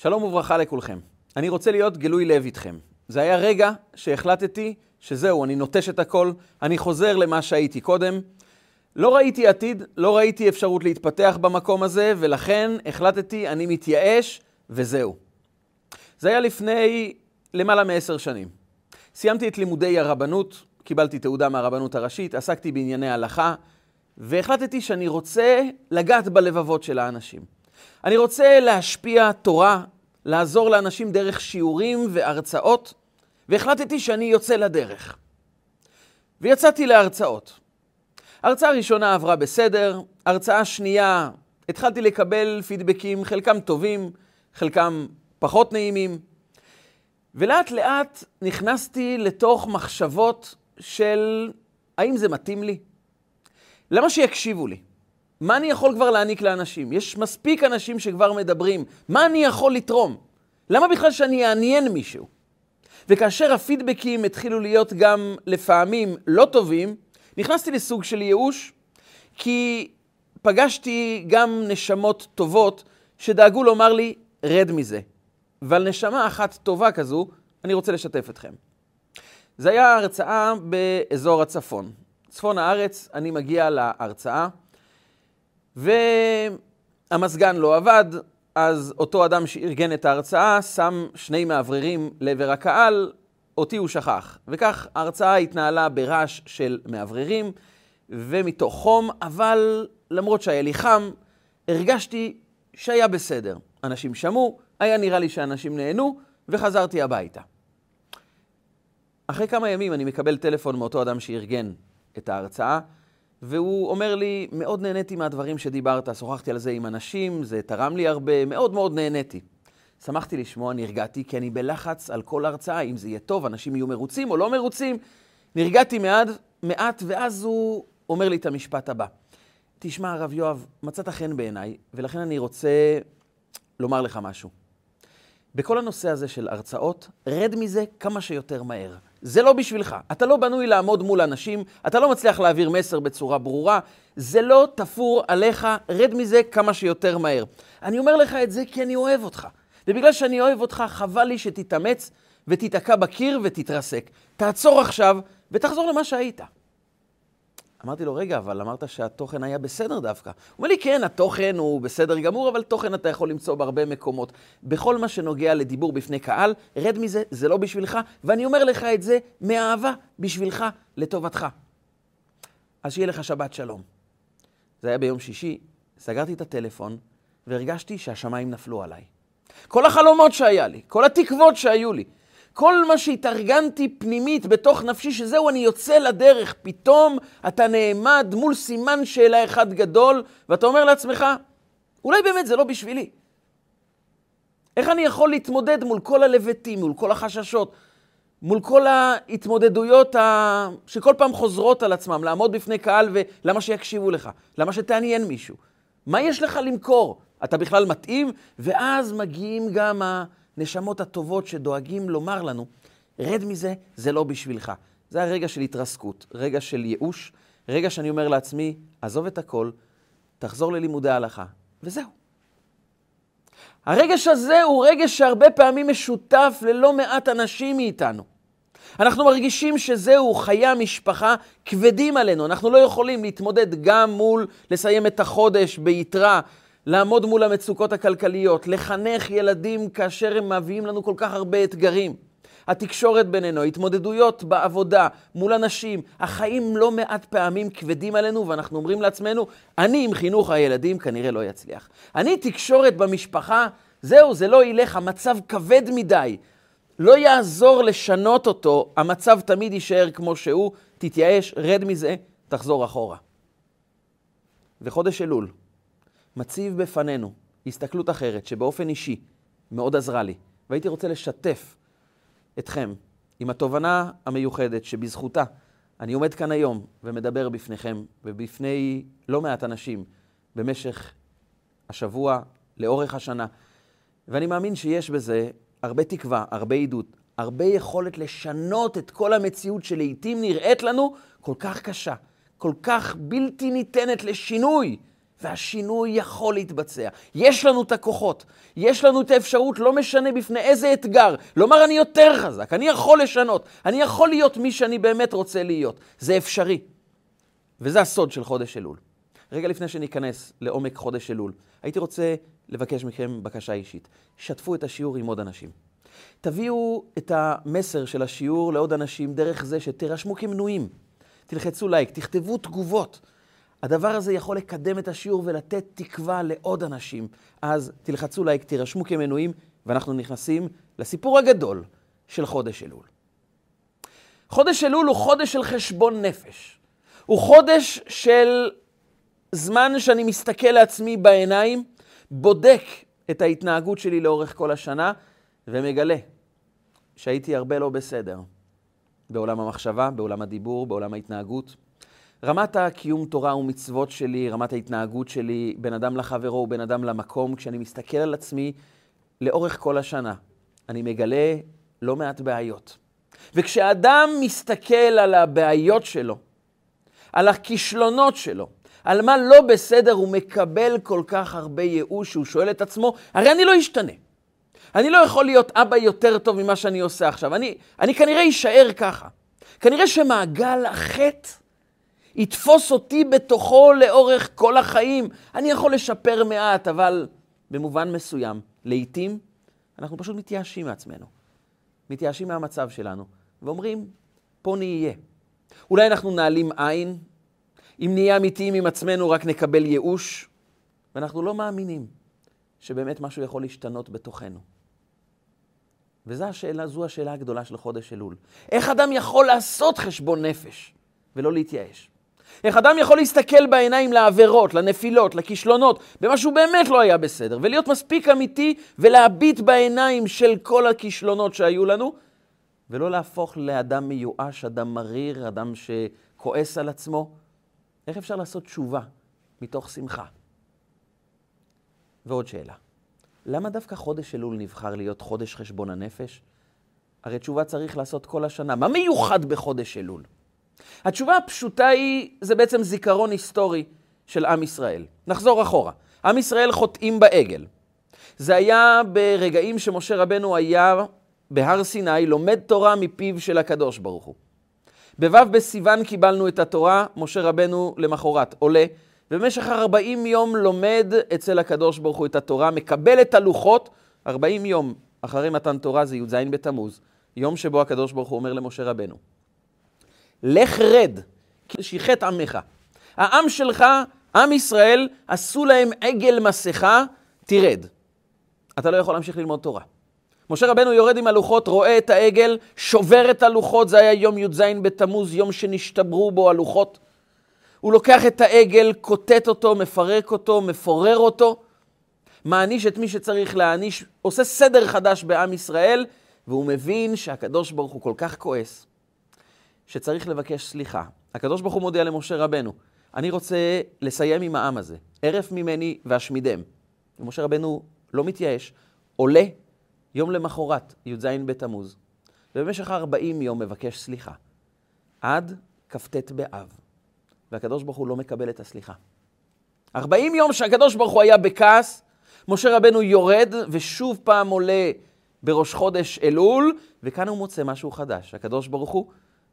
שלום וברכה לכולכם. אני רוצה להיות גלוי לב איתכם. זה היה רגע שהחלטתי שזהו, אני נוטש את הכל, אני חוזר למה שהייתי קודם. לא ראיתי עתיד, לא ראיתי אפשרות להתפתח במקום הזה, ולכן החלטתי, אני מתייאש, וזהו. זה היה לפני למעלה מעשר שנים. סיימתי את לימודי הרבנות, קיבלתי תעודה מהרבנות הראשית, עסקתי בענייני הלכה, והחלטתי שאני רוצה לגעת בלבבות של האנשים. אני רוצה להשפיע תורה, לעזור לאנשים דרך שיעורים והרצאות, והחלטתי שאני יוצא לדרך. ויצאתי להרצאות. הרצאה ראשונה עברה בסדר, הרצאה שנייה, התחלתי לקבל פידבקים, חלקם טובים, חלקם פחות נעימים, ולאט לאט נכנסתי לתוך מחשבות של האם זה מתאים לי? למה שיקשיבו לי? מה אני יכול כבר להעניק לאנשים? יש מספיק אנשים שכבר מדברים. מה אני יכול לתרום? למה בכלל שאני אעניין מישהו? וכאשר הפידבקים התחילו להיות גם לפעמים לא טובים, נכנסתי לסוג של ייאוש, כי פגשתי גם נשמות טובות שדאגו לומר לי, רד מזה. ועל נשמה אחת טובה כזו, אני רוצה לשתף אתכם. זה היה הרצאה באזור הצפון. צפון הארץ, אני מגיע להרצאה, והמזגן לא עבד, אז אותו אדם שארגן את ההרצאה שם שני מאווררים לעבר הקהל, אותי הוא שכח. וכך ההרצאה התנהלה ברעש של מאווררים ומתוך חום, אבל למרות שהיה לי חם, הרגשתי שהיה בסדר. אנשים שמעו, היה נראה לי שאנשים נהנו, וחזרתי הביתה. אחרי כמה ימים אני מקבל טלפון מאותו אדם שארגן את ההרצאה, והוא אומר לי, מאוד נהניתי מהדברים שדיברת, שוחחתי על זה עם אנשים, זה תרם לי הרבה, מאוד מאוד נהניתי. שמחתי לשמוע, נרגעתי, כי אני בלחץ על כל הרצאה, אם זה יהיה טוב, אנשים יהיו מרוצים או לא מרוצים. נרגעתי מעט, מעט, ואז הוא אומר לי את המשפט הבא. תשמע, הרב יואב, מצאת חן בעיניי, ולכן אני רוצה לומר לך משהו. בכל הנושא הזה של הרצאות, רד מזה כמה שיותר מהר. זה לא בשבילך. אתה לא בנוי לעמוד מול אנשים, אתה לא מצליח להעביר מסר בצורה ברורה, זה לא תפור עליך, רד מזה כמה שיותר מהר. אני אומר לך את זה כי אני אוהב אותך. ובגלל שאני אוהב אותך, חבל לי שתתאמץ ותיתקע בקיר ותתרסק. תעצור עכשיו ותחזור למה שהיית. אמרתי לו, רגע, אבל אמרת שהתוכן היה בסדר דווקא. הוא אומר לי, כן, התוכן הוא בסדר גמור, אבל תוכן אתה יכול למצוא בהרבה מקומות. בכל מה שנוגע לדיבור בפני קהל, רד מזה, זה לא בשבילך, ואני אומר לך את זה מאהבה, בשבילך, לטובתך. אז שיהיה לך שבת שלום. זה היה ביום שישי, סגרתי את הטלפון, והרגשתי שהשמיים נפלו עליי. כל החלומות שהיה לי, כל התקוות שהיו לי, כל מה שהתארגנתי פנימית בתוך נפשי, שזהו, אני יוצא לדרך, פתאום אתה נעמד מול סימן שאלה אחד גדול, ואתה אומר לעצמך, אולי באמת זה לא בשבילי. איך אני יכול להתמודד מול כל הלבטים, מול כל החששות, מול כל ההתמודדויות ה... שכל פעם חוזרות על עצמם, לעמוד בפני קהל ולמה שיקשיבו לך? למה שתעניין מישהו? מה יש לך למכור? אתה בכלל מתאים? ואז מגיעים גם. הנשמות הטובות שדואגים לומר לנו, רד מזה, זה לא בשבילך. זה הרגע של התרסקות, רגע של ייאוש, רגע שאני אומר לעצמי, עזוב את הכל, תחזור ללימודי ההלכה, וזהו. הרגש הזה הוא רגש שהרבה פעמים משותף ללא מעט אנשים מאיתנו. אנחנו מרגישים שזהו, חיי המשפחה כבדים עלינו. אנחנו לא יכולים להתמודד גם מול לסיים את החודש ביתרה, לעמוד מול המצוקות הכלכליות, לחנך ילדים כאשר הם מביאים לנו כל כך הרבה אתגרים. התקשורת בינינו, התמודדויות בעבודה, מול אנשים, החיים לא מעט פעמים כבדים עלינו ואנחנו אומרים לעצמנו, אני עם חינוך הילדים כנראה לא יצליח. אני תקשורת במשפחה, זהו, זה לא ילך, המצב כבד מדי. לא יעזור לשנות אותו, המצב תמיד יישאר כמו שהוא, תתייאש, רד מזה, תחזור אחורה. וחודש אלול, מציב בפנינו הסתכלות אחרת, שבאופן אישי מאוד עזרה לי, והייתי רוצה לשתף אתכם עם התובנה המיוחדת שבזכותה אני עומד כאן היום ומדבר בפניכם ובפני לא מעט אנשים במשך השבוע, לאורך השנה, ואני מאמין שיש בזה הרבה תקווה, הרבה עידוד, הרבה יכולת לשנות את כל המציאות שלעיתים נראית לנו כל כך קשה, כל כך בלתי ניתנת לשינוי. והשינוי יכול להתבצע. יש לנו את הכוחות, יש לנו את האפשרות, לא משנה בפני איזה אתגר, לומר אני יותר חזק, אני יכול לשנות, אני יכול להיות מי שאני באמת רוצה להיות. זה אפשרי. וזה הסוד של חודש אלול. רגע לפני שניכנס לעומק חודש אלול, הייתי רוצה לבקש מכם בקשה אישית. שתפו את השיעור עם עוד אנשים. תביאו את המסר של השיעור לעוד אנשים דרך זה שתירשמו כמנויים. תלחצו לייק, תכתבו תגובות. הדבר הזה יכול לקדם את השיעור ולתת תקווה לעוד אנשים. אז תלחצו לייק, תירשמו כמנויים, ואנחנו נכנסים לסיפור הגדול של חודש אלול. חודש אלול הוא חודש של חשבון נפש. הוא חודש של זמן שאני מסתכל לעצמי בעיניים, בודק את ההתנהגות שלי לאורך כל השנה, ומגלה שהייתי הרבה לא בסדר. בעולם המחשבה, בעולם הדיבור, בעולם ההתנהגות. רמת הקיום תורה ומצוות שלי, רמת ההתנהגות שלי, בין אדם לחברו ובין אדם למקום, כשאני מסתכל על עצמי לאורך כל השנה, אני מגלה לא מעט בעיות. וכשאדם מסתכל על הבעיות שלו, על הכישלונות שלו, על מה לא בסדר, הוא מקבל כל כך הרבה ייאוש שהוא שואל את עצמו, הרי אני לא אשתנה. אני לא יכול להיות אבא יותר טוב ממה שאני עושה עכשיו. אני, אני כנראה אשאר ככה. כנראה שמעגל החטא יתפוס אותי בתוכו לאורך כל החיים. אני יכול לשפר מעט, אבל במובן מסוים, לעתים אנחנו פשוט מתייאשים מעצמנו. מתייאשים מהמצב שלנו, ואומרים, פה נהיה. אולי אנחנו נעלים עין, אם נהיה אמיתיים עם עצמנו רק נקבל ייאוש, ואנחנו לא מאמינים שבאמת משהו יכול להשתנות בתוכנו. וזו השאלה, השאלה הגדולה של חודש אלול. איך אדם יכול לעשות חשבון נפש ולא להתייאש? איך אדם יכול להסתכל בעיניים לעבירות, לנפילות, לכישלונות, במה שהוא באמת לא היה בסדר, ולהיות מספיק אמיתי ולהביט בעיניים של כל הכישלונות שהיו לנו, ולא להפוך לאדם מיואש, אדם מריר, אדם שכועס על עצמו. איך אפשר לעשות תשובה מתוך שמחה? ועוד שאלה. למה דווקא חודש אלול נבחר להיות חודש חשבון הנפש? הרי תשובה צריך לעשות כל השנה. מה מיוחד בחודש אלול? התשובה הפשוטה היא, זה בעצם זיכרון היסטורי של עם ישראל. נחזור אחורה. עם ישראל חוטאים בעגל. זה היה ברגעים שמשה רבנו היה בהר סיני, לומד תורה מפיו של הקדוש ברוך הוא. בו' בסיוון קיבלנו את התורה, משה רבנו למחרת עולה, במשך 40 יום לומד אצל הקדוש ברוך הוא את התורה, מקבל את הלוחות, 40 יום אחרי מתן תורה זה י"ז בתמוז, יום שבו הקדוש ברוך הוא אומר למשה רבנו, לך רד, כי שיחת עמך. העם שלך, עם ישראל, עשו להם עגל מסכה, תרד. אתה לא יכול להמשיך ללמוד תורה. משה רבנו יורד עם הלוחות, רואה את העגל, שובר את הלוחות, זה היה יום י"ז בתמוז, יום שנשתברו בו הלוחות. הוא לוקח את העגל, כותת אותו, מפרק אותו, מפורר אותו, מעניש את מי שצריך להעניש, עושה סדר חדש בעם ישראל, והוא מבין שהקדוש ברוך הוא כל כך כועס, שצריך לבקש סליחה. הקדוש ברוך הוא מודיע למשה רבנו, אני רוצה לסיים עם העם הזה, ערף ממני ואשמידם. ומשה רבנו לא מתייאש, עולה יום למחרת, י"ז בתמוז, ובמשך 40 יום מבקש סליחה, עד כ"ט באב. והקדוש ברוך הוא לא מקבל את הסליחה. 40 יום שהקדוש ברוך הוא היה בכעס, משה רבנו יורד ושוב פעם עולה בראש חודש אלול, וכאן הוא מוצא משהו חדש. הקדוש ברוך הוא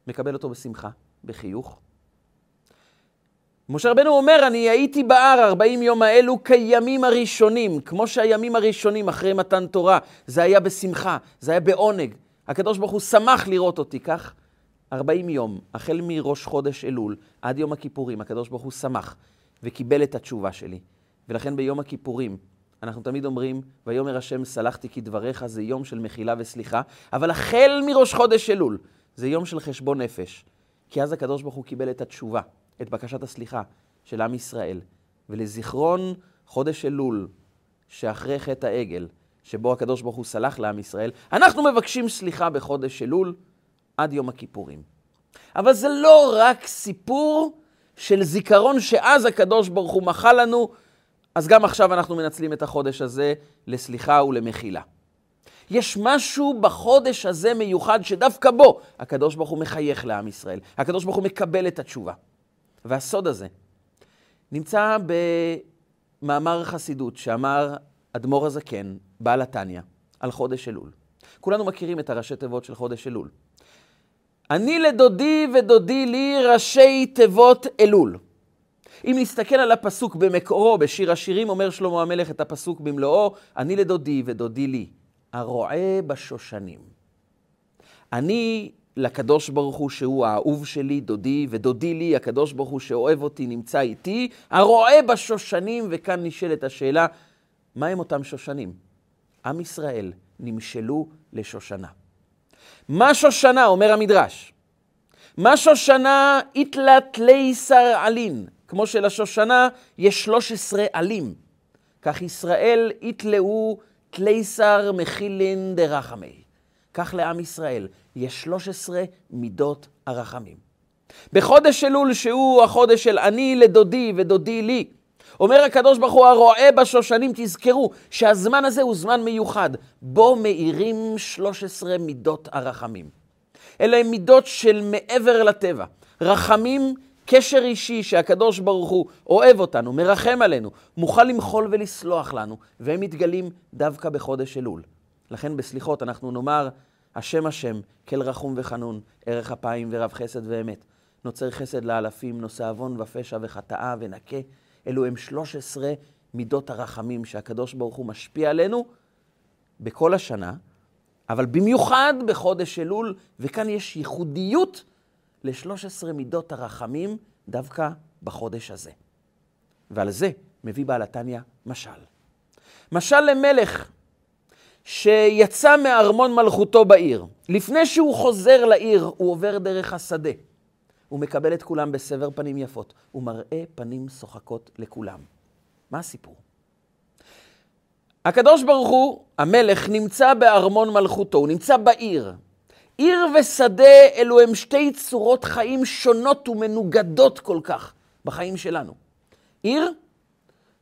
מקבל אותו בשמחה, בחיוך. משה רבנו אומר, אני הייתי בהר 40 יום האלו כימים הראשונים, כמו שהימים הראשונים אחרי מתן תורה, זה היה בשמחה, זה היה בעונג. הקדוש ברוך הוא שמח לראות אותי כך. 40 יום, החל מראש חודש אלול עד יום הכיפורים, הקדוש ברוך הוא שמח וקיבל את התשובה שלי. ולכן ביום הכיפורים אנחנו תמיד אומרים, ויאמר השם סלחתי כדבריך, זה יום של מחילה וסליחה, אבל החל מראש חודש אלול, זה יום של חשבון נפש. כי אז הקדוש ברוך הוא קיבל את התשובה, את בקשת הסליחה של עם ישראל. ולזיכרון חודש אלול, שאחרי חטא העגל, שבו הקדוש ברוך הוא סלח לעם ישראל, אנחנו מבקשים סליחה בחודש אלול, עד יום הכיפורים. אבל זה לא רק סיפור של זיכרון שאז הקדוש ברוך הוא מחה לנו, אז גם עכשיו אנחנו מנצלים את החודש הזה לסליחה ולמחילה. יש משהו בחודש הזה מיוחד שדווקא בו הקדוש ברוך הוא מחייך לעם ישראל. הקדוש ברוך הוא מקבל את התשובה. והסוד הזה נמצא מאמר חסידות שאמר אדמו"ר הזקן, בעל התניא, על חודש אלול. כולנו מכירים את הראשי תיבות של חודש אלול. אני לדודי ודודי לי ראשי תיבות אלול. אם נסתכל על הפסוק במקורו, בשיר השירים, אומר שלמה המלך את הפסוק במלואו, אני לדודי ודודי לי, הרועה בשושנים. אני לקדוש ברוך הוא שהוא האהוב שלי, דודי, ודודי לי, הקדוש ברוך הוא שאוהב אותי, נמצא איתי, הרועה בשושנים, וכאן נשאלת השאלה, מה הם אותם שושנים? עם ישראל נמשלו לשושנה. מה שושנה, אומר המדרש? מה שושנה איתלת ליסר עלין, כמו שלשושנה יש 13 עלים. כך ישראל יתלאו תליסר מחילין דרחמי. כך לעם ישראל יש 13 מידות הרחמים. בחודש אלול, שהוא החודש של אני לדודי ודודי לי, אומר הקדוש ברוך הוא, הרועה בשושנים, תזכרו שהזמן הזה הוא זמן מיוחד, בו מאירים 13 מידות הרחמים. אלה הם מידות של מעבר לטבע. רחמים, קשר אישי שהקדוש ברוך הוא אוהב אותנו, מרחם עלינו, מוכן למחול ולסלוח לנו, והם מתגלים דווקא בחודש אלול. לכן בסליחות אנחנו נאמר, השם השם, כל רחום וחנון, ערך אפיים ורב חסד ואמת. נוצר חסד לאלפים, נושא עוון ופשע וחטאה ונקה. אלו הם 13 מידות הרחמים שהקדוש ברוך הוא משפיע עלינו בכל השנה, אבל במיוחד בחודש אלול, וכאן יש ייחודיות ל-13 מידות הרחמים דווקא בחודש הזה. ועל זה מביא בעל התניא משל. משל למלך שיצא מארמון מלכותו בעיר. לפני שהוא חוזר לעיר, הוא עובר דרך השדה. הוא מקבל את כולם בסבר פנים יפות. הוא מראה פנים שוחקות לכולם. מה הסיפור? הקדוש ברוך הוא, המלך, נמצא בארמון מלכותו, הוא נמצא בעיר. עיר ושדה אלו הם שתי צורות חיים שונות ומנוגדות כל כך בחיים שלנו. עיר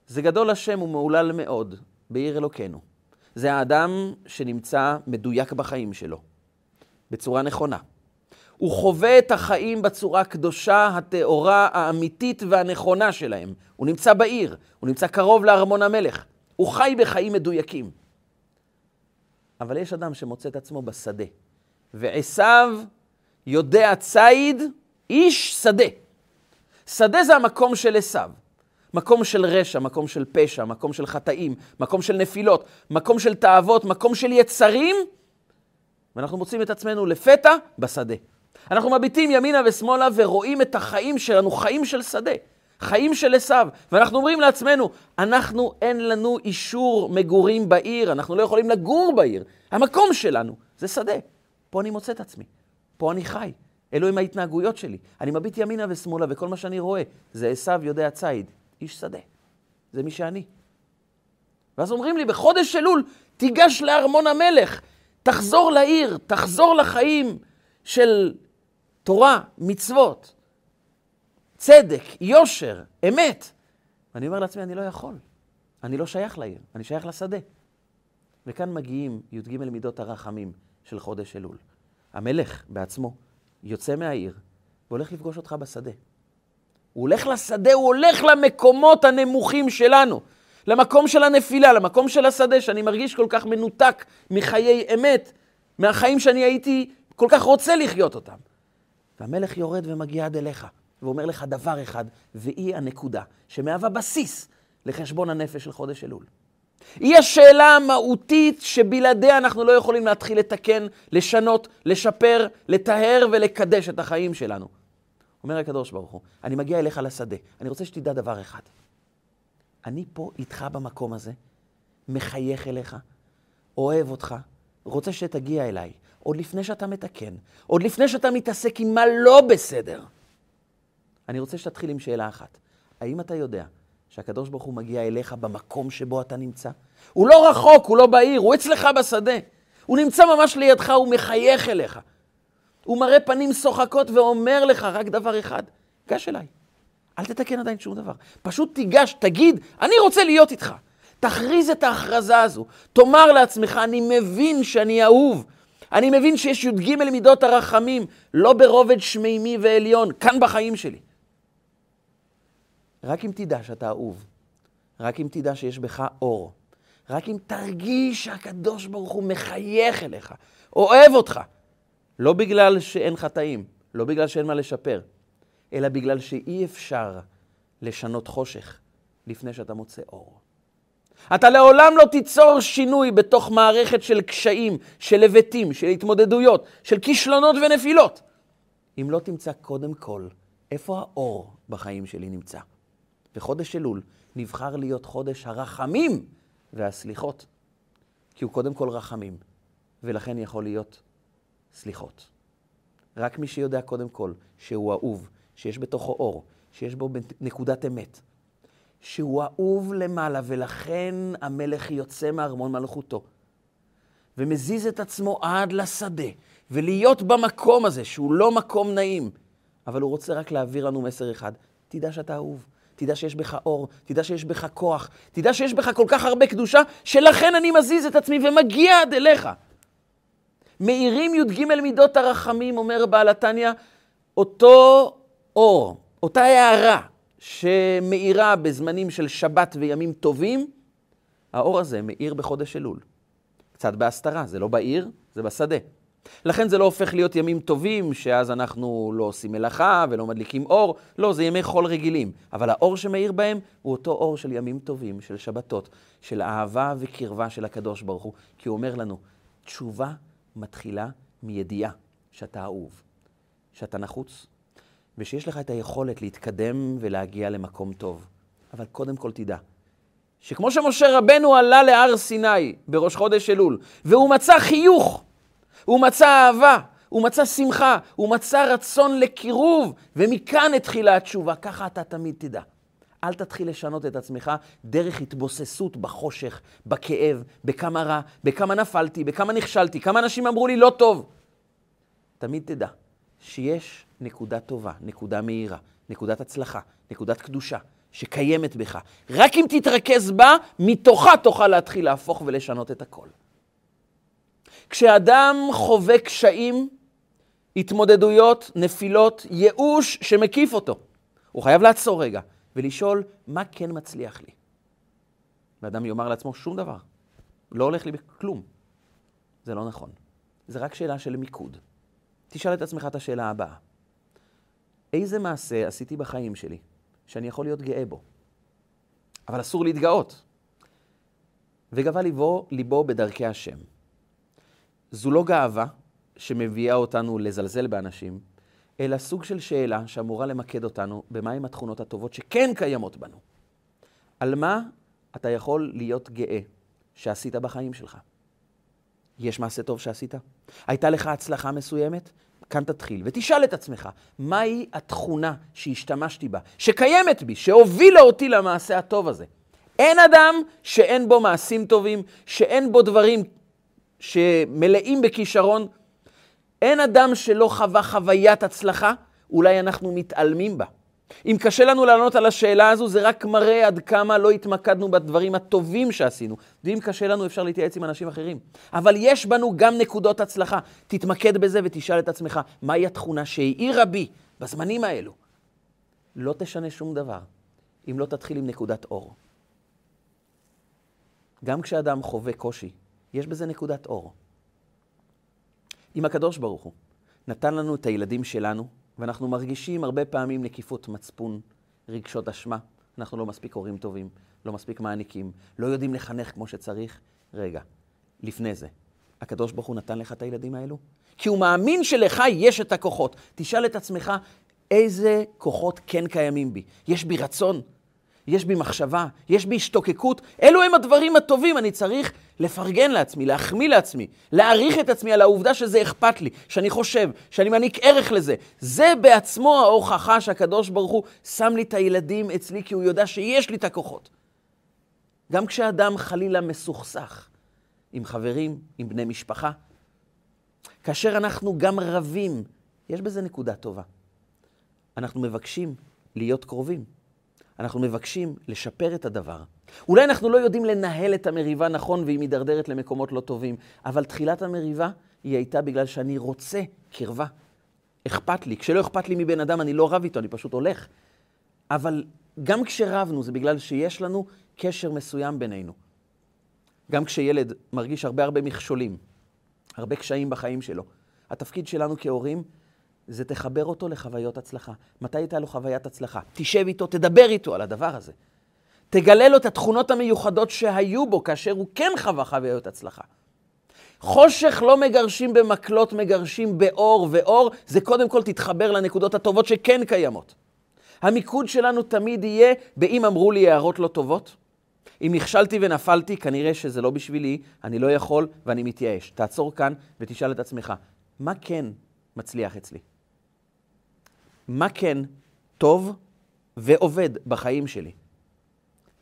זה גדול השם ומהולל מאוד בעיר אלוקינו. זה האדם שנמצא מדויק בחיים שלו, בצורה נכונה. הוא חווה את החיים בצורה הקדושה, הטהורה, האמיתית והנכונה שלהם. הוא נמצא בעיר, הוא נמצא קרוב לארמון המלך. הוא חי בחיים מדויקים. אבל יש אדם שמוצא את עצמו בשדה, ועשיו יודע ציד, איש שדה. שדה זה המקום של עשיו. מקום של רשע, מקום של פשע, מקום של חטאים, מקום של נפילות, מקום של תאוות, מקום של יצרים, ואנחנו מוצאים את עצמנו לפתע בשדה. אנחנו מביטים ימינה ושמאלה ורואים את החיים שלנו, חיים של שדה, חיים של עשיו, ואנחנו אומרים לעצמנו, אנחנו, אין לנו אישור מגורים בעיר, אנחנו לא יכולים לגור בעיר. המקום שלנו זה שדה. פה אני מוצא את עצמי, פה אני חי. אלו הם ההתנהגויות שלי. אני מביט ימינה ושמאלה, וכל מה שאני רואה זה עשיו יודע ציד, איש שדה. זה מי שאני. ואז אומרים לי, בחודש אלול, תיגש לארמון המלך, תחזור לעיר, תחזור לחיים של תורה, מצוות, צדק, יושר, אמת. ואני אומר לעצמי, אני לא יכול. אני לא שייך לעיר, אני שייך לשדה. וכאן מגיעים י"ג מידות הרחמים של חודש אלול. המלך בעצמו יוצא מהעיר והולך לפגוש אותך בשדה. הוא הולך לשדה, הוא הולך למקומות הנמוכים שלנו, למקום של הנפילה, למקום של השדה, שאני מרגיש כל כך מנותק מחיי אמת, מהחיים שאני הייתי כל כך רוצה לחיות אותם. והמלך יורד ומגיע עד אליך, ואומר לך דבר אחד, והיא הנקודה שמהווה בסיס לחשבון הנפש של חודש אלול. היא השאלה המהותית שבלעדיה אנחנו לא יכולים להתחיל לתקן, לשנות, לשפר, לטהר ולקדש את החיים שלנו. אומר הקדוש ברוך הוא, אני מגיע אליך לשדה, אני רוצה שתדע דבר אחד. אני פה איתך במקום הזה, מחייך אליך, אוהב אותך, רוצה שתגיע אליי, עוד לפני שאתה מתקן, עוד לפני שאתה מתעסק עם מה לא בסדר. אני רוצה שתתחיל עם שאלה אחת. האם אתה יודע שהקדוש ברוך הוא מגיע אליך במקום שבו אתה נמצא? הוא לא רחוק, הוא לא בעיר, הוא אצלך בשדה. הוא נמצא ממש לידך, הוא מחייך אליך. הוא מראה פנים שוחקות ואומר לך רק דבר אחד, גש אליי. אל תתקן עדיין שום דבר. פשוט תיגש, תגיד, אני רוצה להיות איתך. תכריז את ההכרזה הזו. תאמר לעצמך, אני מבין שאני אהוב. אני מבין שיש י"ג מידות הרחמים, לא ברובד שמימי ועליון, כאן בחיים שלי. רק אם תדע שאתה אהוב, רק אם תדע שיש בך אור. רק אם תרגיש שהקדוש ברוך הוא מחייך אליך, אוהב אותך. לא בגלל שאין חטאים, לא בגלל שאין מה לשפר, אלא בגלל שאי אפשר לשנות חושך לפני שאתה מוצא אור. אתה לעולם לא תיצור שינוי בתוך מערכת של קשיים, של היבטים, של התמודדויות, של כישלונות ונפילות, אם לא תמצא קודם כל איפה האור בחיים שלי נמצא. וחודש אלול נבחר להיות חודש הרחמים והסליחות, כי הוא קודם כל רחמים, ולכן יכול להיות סליחות. רק מי שיודע קודם כל שהוא אהוב, שיש בתוכו אור, שיש בו נקודת אמת, שהוא אהוב למעלה, ולכן המלך יוצא מארמון מלכותו, ומזיז את עצמו עד לשדה, ולהיות במקום הזה, שהוא לא מקום נעים, אבל הוא רוצה רק להעביר לנו מסר אחד, תדע שאתה אהוב. תדע שיש בך אור, תדע שיש בך כוח, תדע שיש בך כל כך הרבה קדושה, שלכן אני מזיז את עצמי ומגיע עד אליך. מאירים י"ג מידות הרחמים, אומר בעל התניא, אותו אור, אותה הערה שמאירה בזמנים של שבת וימים טובים, האור הזה מאיר בחודש אלול. קצת בהסתרה, זה לא בעיר, זה בשדה. לכן זה לא הופך להיות ימים טובים, שאז אנחנו לא עושים מלאכה ולא מדליקים אור. לא, זה ימי חול רגילים. אבל האור שמאיר בהם הוא אותו אור של ימים טובים, של שבתות, של אהבה וקרבה של הקדוש ברוך הוא. כי הוא אומר לנו, תשובה מתחילה מידיעה שאתה אהוב, שאתה נחוץ, ושיש לך את היכולת להתקדם ולהגיע למקום טוב. אבל קודם כל תדע, שכמו שמשה רבנו עלה להר סיני בראש חודש אלול, והוא מצא חיוך, הוא מצא אהבה, הוא מצא שמחה, הוא מצא רצון לקירוב, ומכאן התחילה התשובה. ככה אתה תמיד תדע. אל תתחיל לשנות את עצמך דרך התבוססות בחושך, בכאב, בכמה רע, בכמה נפלתי, בכמה נכשלתי, כמה אנשים אמרו לי לא טוב. תמיד תדע שיש נקודה טובה, נקודה מהירה, נקודת הצלחה, נקודת קדושה, שקיימת בך. רק אם תתרכז בה, מתוכה תוכל להתחיל להפוך ולשנות את הכל. כשאדם חווה קשיים, התמודדויות, נפילות, ייאוש שמקיף אותו, הוא חייב לעצור רגע ולשאול, מה כן מצליח לי? ואדם יאמר לעצמו, שום דבר. לא הולך לי בכלום. זה לא נכון. זה רק שאלה של מיקוד. תשאל את עצמך את השאלה הבאה. איזה מעשה עשיתי בחיים שלי שאני יכול להיות גאה בו? אבל אסור להתגאות. וגבה ליבו, ליבו בדרכי השם. זו לא גאווה שמביאה אותנו לזלזל באנשים, אלא סוג של שאלה שאמורה למקד אותנו במהם התכונות הטובות שכן קיימות בנו. על מה אתה יכול להיות גאה שעשית בחיים שלך? יש מעשה טוב שעשית? הייתה לך הצלחה מסוימת? כאן תתחיל, ותשאל את עצמך, מהי התכונה שהשתמשתי בה, שקיימת בי, שהובילה אותי למעשה הטוב הזה? אין אדם שאין בו מעשים טובים, שאין בו דברים שמלאים בכישרון. אין אדם שלא חווה חוויית הצלחה, אולי אנחנו מתעלמים בה. אם קשה לנו לענות על השאלה הזו, זה רק מראה עד כמה לא התמקדנו בדברים הטובים שעשינו. ואם קשה לנו, אפשר להתייעץ עם אנשים אחרים. אבל יש בנו גם נקודות הצלחה. תתמקד בזה ותשאל את עצמך, מהי התכונה שהאירה בי בזמנים האלו? לא תשנה שום דבר אם לא תתחיל עם נקודת אור. גם כשאדם חווה קושי, יש בזה נקודת אור. אם הקדוש ברוך הוא נתן לנו את הילדים שלנו, ואנחנו מרגישים הרבה פעמים נקיפות מצפון, רגשות אשמה, אנחנו לא מספיק הורים טובים, לא מספיק מעניקים, לא יודעים לחנך כמו שצריך. רגע, לפני זה, הקדוש ברוך הוא נתן לך את הילדים האלו? כי הוא מאמין שלך יש את הכוחות. תשאל את עצמך, איזה כוחות כן קיימים בי? יש בי רצון? יש בי מחשבה, יש בי השתוקקות, אלו הם הדברים הטובים, אני צריך לפרגן לעצמי, להחמיא לעצמי, להעריך את עצמי על העובדה שזה אכפת לי, שאני חושב, שאני מעניק ערך לזה. זה בעצמו ההוכחה שהקדוש ברוך הוא שם לי את הילדים אצלי, כי הוא יודע שיש לי את הכוחות. גם כשאדם חלילה מסוכסך עם חברים, עם בני משפחה, כאשר אנחנו גם רבים, יש בזה נקודה טובה. אנחנו מבקשים להיות קרובים. אנחנו מבקשים לשפר את הדבר. אולי אנחנו לא יודעים לנהל את המריבה נכון והיא מידרדרת למקומות לא טובים, אבל תחילת המריבה היא הייתה בגלל שאני רוצה קרבה. אכפת לי. כשלא אכפת לי מבן אדם, אני לא רב איתו, אני פשוט הולך. אבל גם כשרבנו, זה בגלל שיש לנו קשר מסוים בינינו. גם כשילד מרגיש הרבה הרבה מכשולים, הרבה קשיים בחיים שלו, התפקיד שלנו כהורים זה תחבר אותו לחוויות הצלחה. מתי הייתה לו חוויית הצלחה? תשב איתו, תדבר איתו על הדבר הזה. תגלה לו את התכונות המיוחדות שהיו בו כאשר הוא כן חווה חוויות הצלחה. חושך לא מגרשים במקלות, מגרשים באור, ואור זה קודם כל תתחבר לנקודות הטובות שכן קיימות. המיקוד שלנו תמיד יהיה באם אמרו לי הערות לא טובות. אם נכשלתי ונפלתי, כנראה שזה לא בשבילי, אני לא יכול ואני מתייאש. תעצור כאן ותשאל את עצמך, מה כן מצליח אצלי? מה כן טוב ועובד בחיים שלי?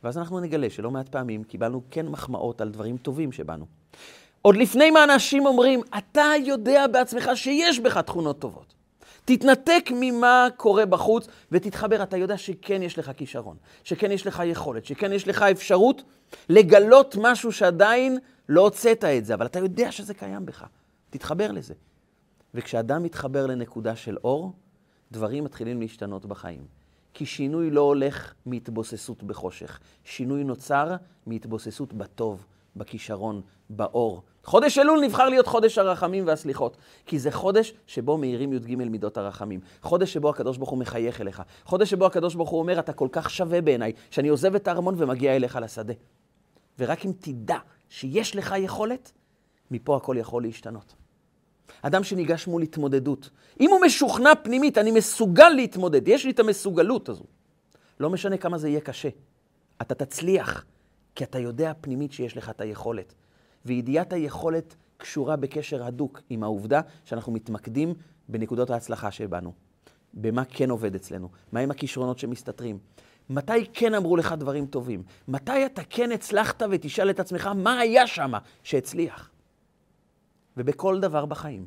ואז אנחנו נגלה שלא מעט פעמים קיבלנו כן מחמאות על דברים טובים שבנו. עוד לפני מה אנשים אומרים, אתה יודע בעצמך שיש בך תכונות טובות. תתנתק ממה קורה בחוץ ותתחבר. אתה יודע שכן יש לך כישרון, שכן יש לך יכולת, שכן יש לך אפשרות לגלות משהו שעדיין לא הוצאת את זה, אבל אתה יודע שזה קיים בך. תתחבר לזה. וכשאדם מתחבר לנקודה של אור, דברים מתחילים להשתנות בחיים. כי שינוי לא הולך מהתבוססות בחושך. שינוי נוצר מהתבוססות בטוב, בכישרון, באור. חודש אלול נבחר להיות חודש הרחמים והסליחות, כי זה חודש שבו מאירים י"ג מידות הרחמים. חודש שבו הקדוש ברוך הוא מחייך אליך. חודש שבו הקדוש ברוך הוא אומר, אתה כל כך שווה בעיניי, שאני עוזב את הארמון ומגיע אליך לשדה. ורק אם תדע שיש לך יכולת, מפה הכל יכול להשתנות. אדם שניגש מול התמודדות, אם הוא משוכנע פנימית, אני מסוגל להתמודד, יש לי את המסוגלות הזו. לא משנה כמה זה יהיה קשה, אתה תצליח, כי אתה יודע פנימית שיש לך את היכולת. וידיעת היכולת קשורה בקשר הדוק עם העובדה שאנחנו מתמקדים בנקודות ההצלחה שבנו. במה כן עובד אצלנו, מהם הכישרונות שמסתתרים. מתי כן אמרו לך דברים טובים? מתי אתה כן הצלחת ותשאל את עצמך מה היה שם שהצליח? ובכל דבר בחיים,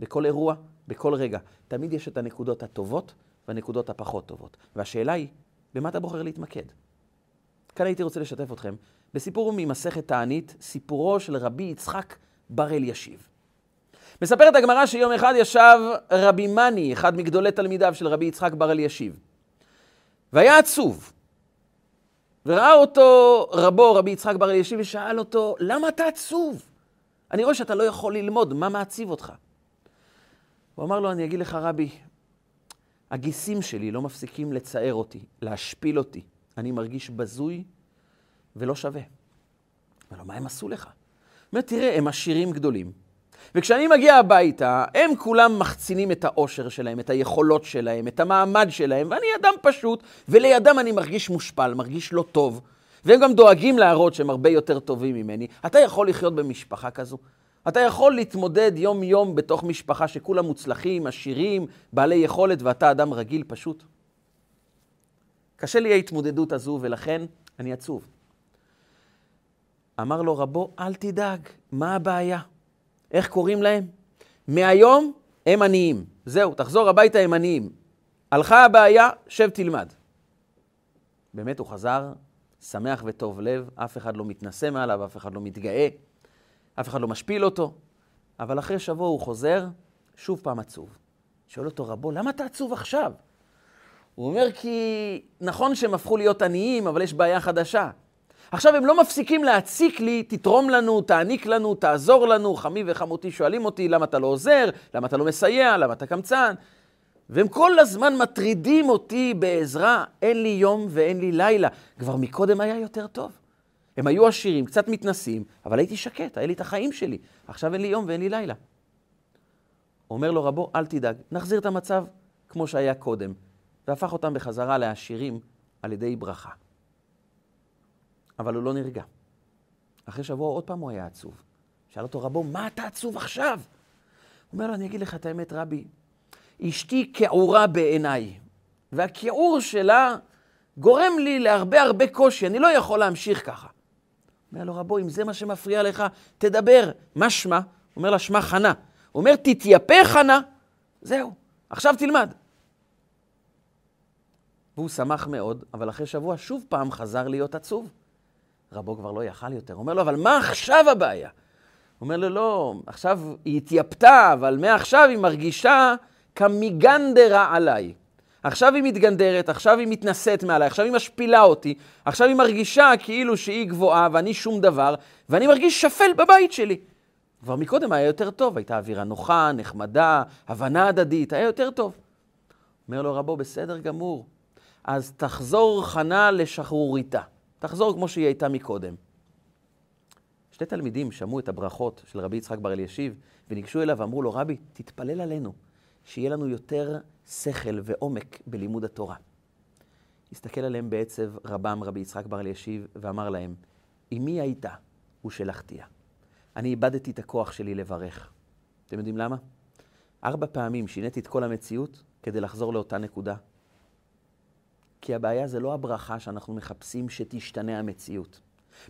בכל אירוע, בכל רגע, תמיד יש את הנקודות הטובות והנקודות הפחות טובות. והשאלה היא, במה אתה בוחר להתמקד? כאן הייתי רוצה לשתף אתכם בסיפור ממסכת תענית, סיפורו של רבי יצחק בר אלישיב. מספרת הגמרא שיום אחד ישב רבי מני, אחד מגדולי תלמידיו של רבי יצחק בר אלישיב, והיה עצוב. וראה אותו רבו, רבי יצחק בר אלישיב, ושאל אותו, למה אתה עצוב? אני רואה שאתה לא יכול ללמוד, מה מעציב אותך? הוא אמר לו, אני אגיד לך, רבי, הגיסים שלי לא מפסיקים לצער אותי, להשפיל אותי. אני מרגיש בזוי ולא שווה. אמר לו, מה הם עשו לך? הוא אומר, תראה, הם עשירים גדולים. וכשאני מגיע הביתה, הם כולם מחצינים את האושר שלהם, את היכולות שלהם, את המעמד שלהם, ואני אדם פשוט, ולידם אני מרגיש מושפל, מרגיש לא טוב. והם גם דואגים להראות שהם הרבה יותר טובים ממני. אתה יכול לחיות במשפחה כזו? אתה יכול להתמודד יום-יום בתוך משפחה שכולם מוצלחים, עשירים, בעלי יכולת, ואתה אדם רגיל פשוט? קשה לי ההתמודדות הזו, ולכן אני עצוב. אמר לו רבו, אל תדאג, מה הבעיה? איך קוראים להם? מהיום הם עניים. זהו, תחזור הביתה, הם עניים. הלכה הבעיה, שב תלמד. באמת, הוא חזר שמח וטוב לב, אף אחד לא מתנשא מעליו, אף אחד לא מתגאה, אף אחד לא משפיל אותו. אבל אחרי שבוע הוא חוזר, שוב פעם עצוב. שואל אותו רבו, למה אתה עצוב עכשיו? הוא אומר, כי נכון שהם הפכו להיות עניים, אבל יש בעיה חדשה. עכשיו הם לא מפסיקים להציק לי, תתרום לנו, תעניק לנו, תעזור לנו, חמי וחמותי שואלים אותי, למה אתה לא עוזר? למה אתה לא מסייע? למה אתה קמצן? והם כל הזמן מטרידים אותי בעזרה, אין לי יום ואין לי לילה. כבר מקודם היה יותר טוב. הם היו עשירים, קצת מתנסים, אבל הייתי שקט, היה לי את החיים שלי. עכשיו אין לי יום ואין לי לילה. אומר לו רבו, אל תדאג, נחזיר את המצב כמו שהיה קודם, והפך אותם בחזרה לעשירים על ידי ברכה. אבל הוא לא נרגע. אחרי שבוע עוד פעם הוא היה עצוב. שאל אותו רבו, מה אתה עצוב עכשיו? הוא אומר לו, אני אגיד לך את האמת, רבי, אשתי כעורה בעיניי, והכיעור שלה גורם לי להרבה הרבה קושי, אני לא יכול להמשיך ככה. אומר לו, רבו, אם זה מה שמפריע לך, תדבר. מה שמה? אומר לה, שמה חנה. הוא אומר, תתייפה חנה, זהו, עכשיו תלמד. והוא שמח מאוד, אבל אחרי שבוע שוב פעם חזר להיות עצוב. רבו כבר לא יכל יותר. אומר לו, אבל מה עכשיו הבעיה? אומר לו, לא, עכשיו היא התייפתה, אבל מעכשיו היא מרגישה כמיגנדרה עליי. עכשיו היא מתגנדרת, עכשיו היא מתנשאת מעליי, עכשיו היא משפילה אותי, עכשיו היא מרגישה כאילו שהיא גבוהה ואני שום דבר, ואני מרגיש שפל בבית שלי. כבר מקודם היה יותר טוב, הייתה אווירה נוחה, נחמדה, הבנה הדדית, היה יותר טוב. אומר לו רבו, בסדר גמור, אז תחזור חנה לשחרוריתה. תחזור כמו שהיא הייתה מקודם. שתי תלמידים שמעו את הברכות של רבי יצחק בר אלישיב וניגשו אליו ואמרו לו, רבי, תתפלל עלינו, שיהיה לנו יותר שכל ועומק בלימוד התורה. הסתכל עליהם בעצב רבם רבי יצחק בר אלישיב ואמר להם, אמי הייתה ושלחתיה. אני איבדתי את הכוח שלי לברך. אתם יודעים למה? ארבע פעמים שיניתי את כל המציאות כדי לחזור לאותה נקודה. כי הבעיה זה לא הברכה שאנחנו מחפשים שתשתנה המציאות.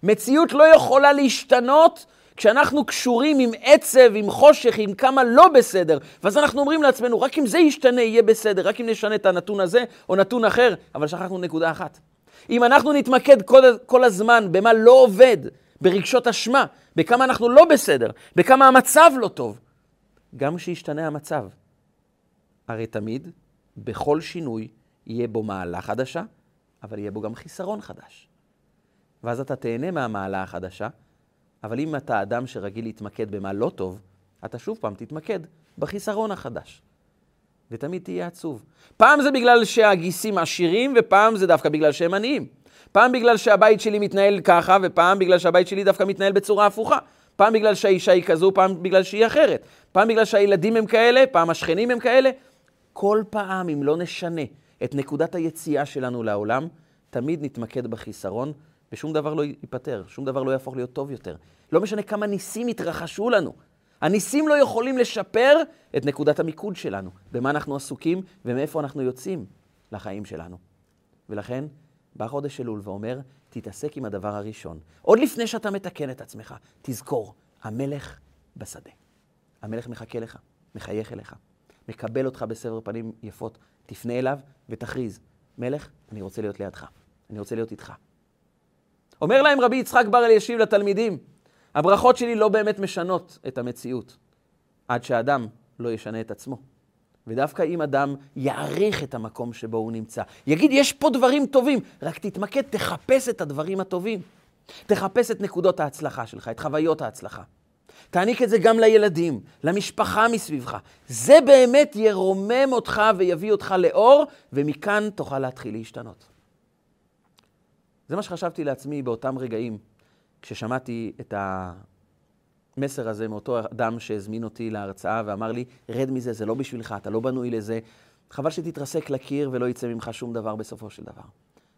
מציאות לא יכולה להשתנות כשאנחנו קשורים עם עצב, עם חושך, עם כמה לא בסדר. ואז אנחנו אומרים לעצמנו, רק אם זה ישתנה, יהיה בסדר, רק אם נשנה את הנתון הזה או נתון אחר, אבל שכחנו נקודה אחת. אם אנחנו נתמקד כל, כל הזמן במה לא עובד, ברגשות אשמה, בכמה אנחנו לא בסדר, בכמה המצב לא טוב, גם כשישתנה המצב. הרי תמיד, בכל שינוי, יהיה בו מעלה חדשה, אבל יהיה בו גם חיסרון חדש. ואז אתה תהנה מהמעלה החדשה, אבל אם אתה אדם שרגיל להתמקד במה לא טוב, אתה שוב פעם תתמקד בחיסרון החדש. ותמיד תהיה עצוב. פעם זה בגלל שהגיסים עשירים, ופעם זה דווקא בגלל שהם עניים. פעם בגלל שהבית שלי מתנהל ככה, ופעם בגלל שהבית שלי דווקא מתנהל בצורה הפוכה. פעם בגלל שהאישה היא כזו, פעם בגלל שהיא אחרת. פעם בגלל שהילדים הם כאלה, פעם השכנים הם כאלה. כל פעם, אם לא נשנה את נקודת היציאה שלנו לעולם, תמיד נתמקד בחיסרון, ושום דבר לא ייפתר, שום דבר לא יהפוך להיות טוב יותר. לא משנה כמה ניסים יתרחשו לנו. הניסים לא יכולים לשפר את נקודת המיקוד שלנו, במה אנחנו עסוקים ומאיפה אנחנו יוצאים לחיים שלנו. ולכן, בא חודש אלול ואומר, תתעסק עם הדבר הראשון. עוד לפני שאתה מתקן את עצמך, תזכור, המלך בשדה. המלך מחכה לך, מחייך אליך, מקבל אותך בסבר פנים יפות. תפנה אליו ותכריז, מלך, אני רוצה להיות לידך, אני רוצה להיות איתך. אומר להם רבי יצחק בר אלישיב לתלמידים, הברכות שלי לא באמת משנות את המציאות, עד שאדם לא ישנה את עצמו. ודווקא אם אדם יעריך את המקום שבו הוא נמצא, יגיד, יש פה דברים טובים, רק תתמקד, תחפש את הדברים הטובים. תחפש את נקודות ההצלחה שלך, את חוויות ההצלחה. תעניק את זה גם לילדים, למשפחה מסביבך. זה באמת ירומם אותך ויביא אותך לאור, ומכאן תוכל להתחיל להשתנות. זה מה שחשבתי לעצמי באותם רגעים, כששמעתי את המסר הזה מאותו אדם שהזמין אותי להרצאה ואמר לי, רד מזה, זה לא בשבילך, אתה לא בנוי לזה. חבל שתתרסק לקיר ולא יצא ממך שום דבר בסופו של דבר.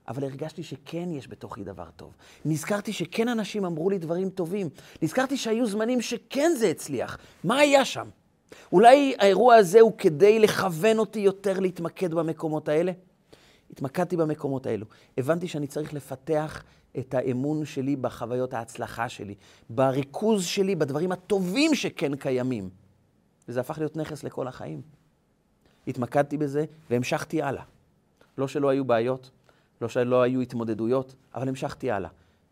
אבל הרגשתי שכן יש בתוכי דבר טוב. נזכרתי שכן אנשים אמרו לי דברים טובים. נזכרתי שהיו זמנים שכן זה הצליח. מה היה שם? אולי האירוע הזה הוא כדי לכוון אותי יותר להתמקד במקומות האלה? התמקדתי במקומות האלו. הבנתי שאני צריך לפתח את האמון שלי בחוויות ההצלחה שלי, בריכוז שלי, בדברים הטובים שכן קיימים. וזה הפך להיות נכס לכל החיים. התמקדתי בזה והמשכתי הלאה. לא שלא היו בעיות, לא שלא היו התמודדויות, אבל המשכתי הלאה.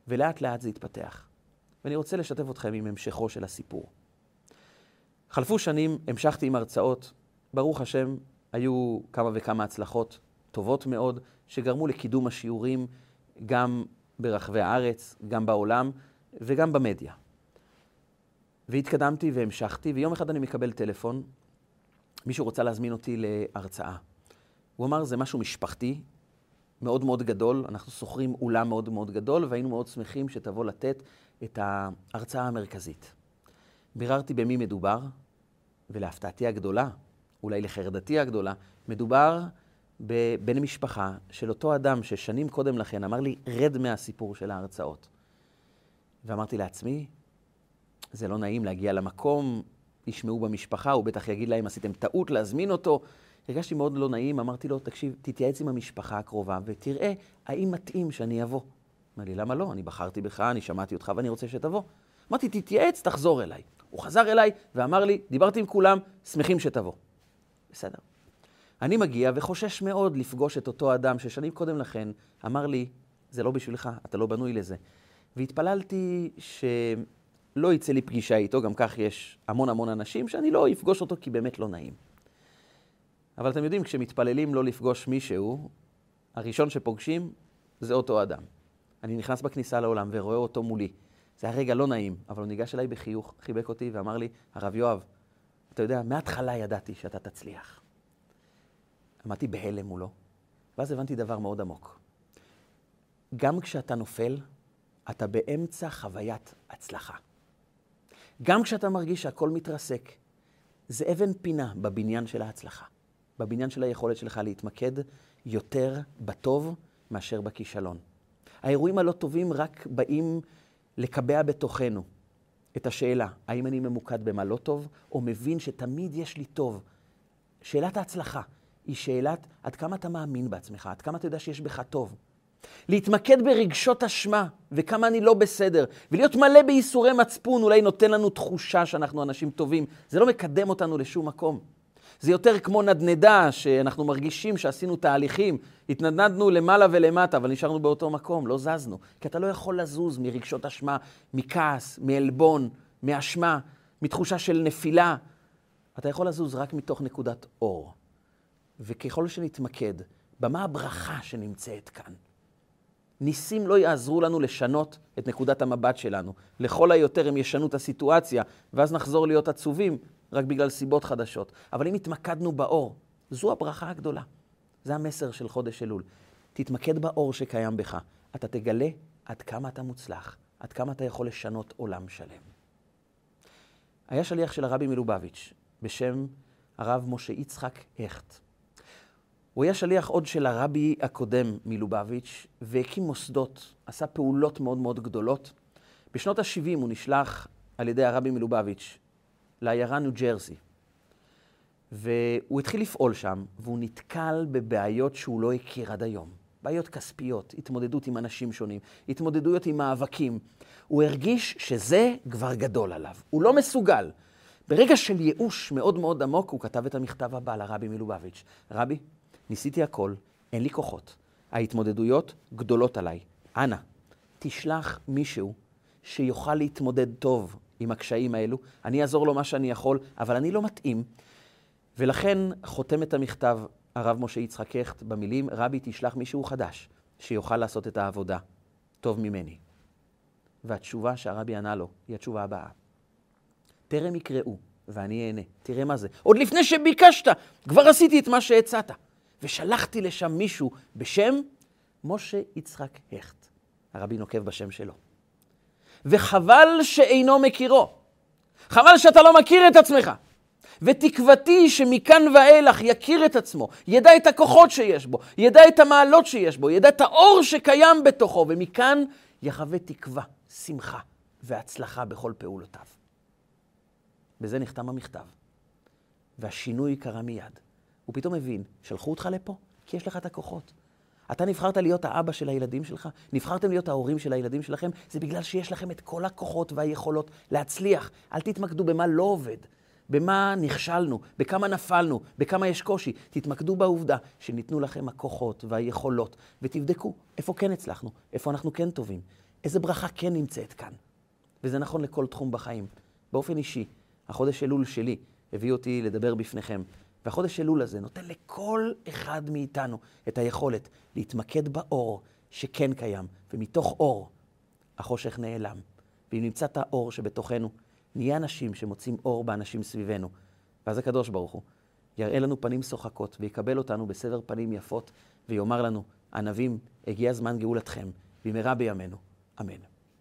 ולאט לאט זה התפתח. ואני רוצה לשתף אתכם עם המשכו של הסיפור. חלפו שנים, המשכתי עם הרצאות. ברוך השם, היו כמה וכמה הצלחות טובות מאוד, שגרמו לקידום השיעורים גם ברחבי הארץ, גם בעולם וגם במדיה. והתקדמתי והמשכתי, ויום אחד אני מקבל טלפון, מישהו רוצה להזמין אותי להרצאה. הוא אמר, זה משהו משפחתי, מאוד מאוד גדול, אנחנו שוכרים אולם מאוד מאוד גדול, והיינו מאוד שמחים שתבוא לתת את ההרצאה המרכזית. ביררתי במי מדובר, ולהפתעתי הגדולה, אולי לחרדתי הגדולה, מדובר בבן משפחה של אותו אדם ששנים קודם לכן אמר לי, רד מהסיפור של ההרצאות. ואמרתי לעצמי, זה לא נעים להגיע למקום, ישמעו במשפחה, הוא בטח יגיד להם, עשיתם טעות להזמין אותו. הרגשתי מאוד לא נעים, אמרתי לו, תקשיב, תתייעץ עם המשפחה הקרובה ותראה האם מתאים שאני אבוא. אמר לי, למה לא? אני בחרתי בך, אני שמעתי אותך ואני רוצה שתבוא. אמרתי, תתייעץ, תחזור אליי. הוא חזר אליי ואמר לי, דיברתי עם כולם, שמחים שתבוא. בסדר. אני מגיע וחושש מאוד לפגוש את אותו אדם ששנים קודם לכן אמר לי, זה לא בשבילך, אתה לא בנוי לזה. והתפללתי שלא יצא לי פגישה איתו, גם כך יש המון המון אנשים, שאני לא אפגוש אותו כי באמת לא נעים. אבל אתם יודעים, כשמתפללים לא לפגוש מישהו, הראשון שפוגשים זה אותו אדם. אני נכנס בכניסה לעולם ורואה אותו מולי. זה היה רגע לא נעים, אבל הוא ניגש אליי בחיוך, חיבק אותי ואמר לי, הרב יואב, אתה יודע, מההתחלה ידעתי שאתה תצליח. עמדתי בהלם מולו, ואז הבנתי דבר מאוד עמוק. גם כשאתה נופל, אתה באמצע חוויית הצלחה. גם כשאתה מרגיש שהכל מתרסק, זה אבן פינה בבניין של ההצלחה, בבניין של היכולת שלך להתמקד יותר בטוב מאשר בכישלון. האירועים הלא טובים רק באים לקבע בתוכנו את השאלה, האם אני ממוקד במה לא טוב, או מבין שתמיד יש לי טוב. שאלת ההצלחה היא שאלת עד כמה אתה מאמין בעצמך, עד כמה אתה יודע שיש בך טוב. להתמקד ברגשות אשמה וכמה אני לא בסדר, ולהיות מלא בייסורי מצפון אולי נותן לנו תחושה שאנחנו אנשים טובים. זה לא מקדם אותנו לשום מקום. זה יותר כמו נדנדה, שאנחנו מרגישים שעשינו תהליכים, התנדנדנו למעלה ולמטה, אבל נשארנו באותו מקום, לא זזנו. כי אתה לא יכול לזוז מרגשות אשמה, מכעס, מעלבון, מאשמה, מתחושה של נפילה. אתה יכול לזוז רק מתוך נקודת אור. וככל שנתמקד במה הברכה שנמצאת כאן, ניסים לא יעזרו לנו לשנות את נקודת המבט שלנו. לכל היותר הם ישנו את הסיטואציה, ואז נחזור להיות עצובים רק בגלל סיבות חדשות. אבל אם התמקדנו באור, זו הברכה הגדולה. זה המסר של חודש אלול. תתמקד באור שקיים בך. אתה תגלה עד כמה אתה מוצלח, עד כמה אתה יכול לשנות עולם שלם. היה שליח של הרבי מלובביץ' בשם הרב משה יצחק הכט. הוא היה שליח עוד של הרבי הקודם מלובביץ', והקים מוסדות, עשה פעולות מאוד מאוד גדולות. בשנות ה-70 הוא נשלח על ידי הרבי מלובביץ' לעיירה ניו ג'רזי. והוא התחיל לפעול שם, והוא נתקל בבעיות שהוא לא הכיר עד היום. בעיות כספיות, התמודדות עם אנשים שונים, התמודדויות עם מאבקים. הוא הרגיש שזה כבר גדול עליו, הוא לא מסוגל. ברגע של ייאוש מאוד מאוד עמוק, הוא כתב את המכתב הבא לרבי מלובביץ'. רבי, ניסיתי הכל, אין לי כוחות. ההתמודדויות גדולות עליי. אנא, תשלח מישהו שיוכל להתמודד טוב עם הקשיים האלו. אני אעזור לו מה שאני יכול, אבל אני לא מתאים. ולכן חותם את המכתב הרב משה יצחק הכט במילים, רבי תשלח מישהו חדש שיוכל לעשות את העבודה טוב ממני. והתשובה שהרבי ענה לו היא התשובה הבאה. טרם יקראו ואני אענה. תראה מה זה. עוד לפני שביקשת, כבר עשיתי את מה שהצעת. ושלחתי לשם מישהו בשם משה יצחק הכט. הרבי נוקב בשם שלו. וחבל שאינו מכירו. חבל שאתה לא מכיר את עצמך. ותקוותי שמכאן ואילך יכיר את עצמו, ידע את הכוחות שיש בו, ידע את המעלות שיש בו, ידע את האור שקיים בתוכו, ומכאן יחווה תקווה, שמחה והצלחה בכל פעולותיו. בזה נחתם המכתב, והשינוי קרה מיד. הוא פתאום הבין, שלחו אותך לפה כי יש לך את הכוחות. אתה נבחרת להיות האבא של הילדים שלך, נבחרתם להיות ההורים של הילדים שלכם, זה בגלל שיש לכם את כל הכוחות והיכולות להצליח. אל תתמקדו במה לא עובד, במה נכשלנו, בכמה נפלנו, בכמה יש קושי. תתמקדו בעובדה שניתנו לכם הכוחות והיכולות, ותבדקו איפה כן הצלחנו, איפה אנחנו כן טובים, איזה ברכה כן נמצאת כאן. וזה נכון לכל תחום בחיים. באופן אישי, החודש אלול שלי הביא אותי לדבר בפניכם והחודש אלול הזה נותן לכל אחד מאיתנו את היכולת להתמקד באור שכן קיים, ומתוך אור החושך נעלם. ואם נמצא את האור שבתוכנו, נהיה אנשים שמוצאים אור באנשים סביבנו. ואז הקדוש ברוך הוא יראה לנו פנים שוחקות ויקבל אותנו בסבר פנים יפות ויאמר לנו, ענבים, הגיע זמן גאולתכם, במהרה בימינו. אמן.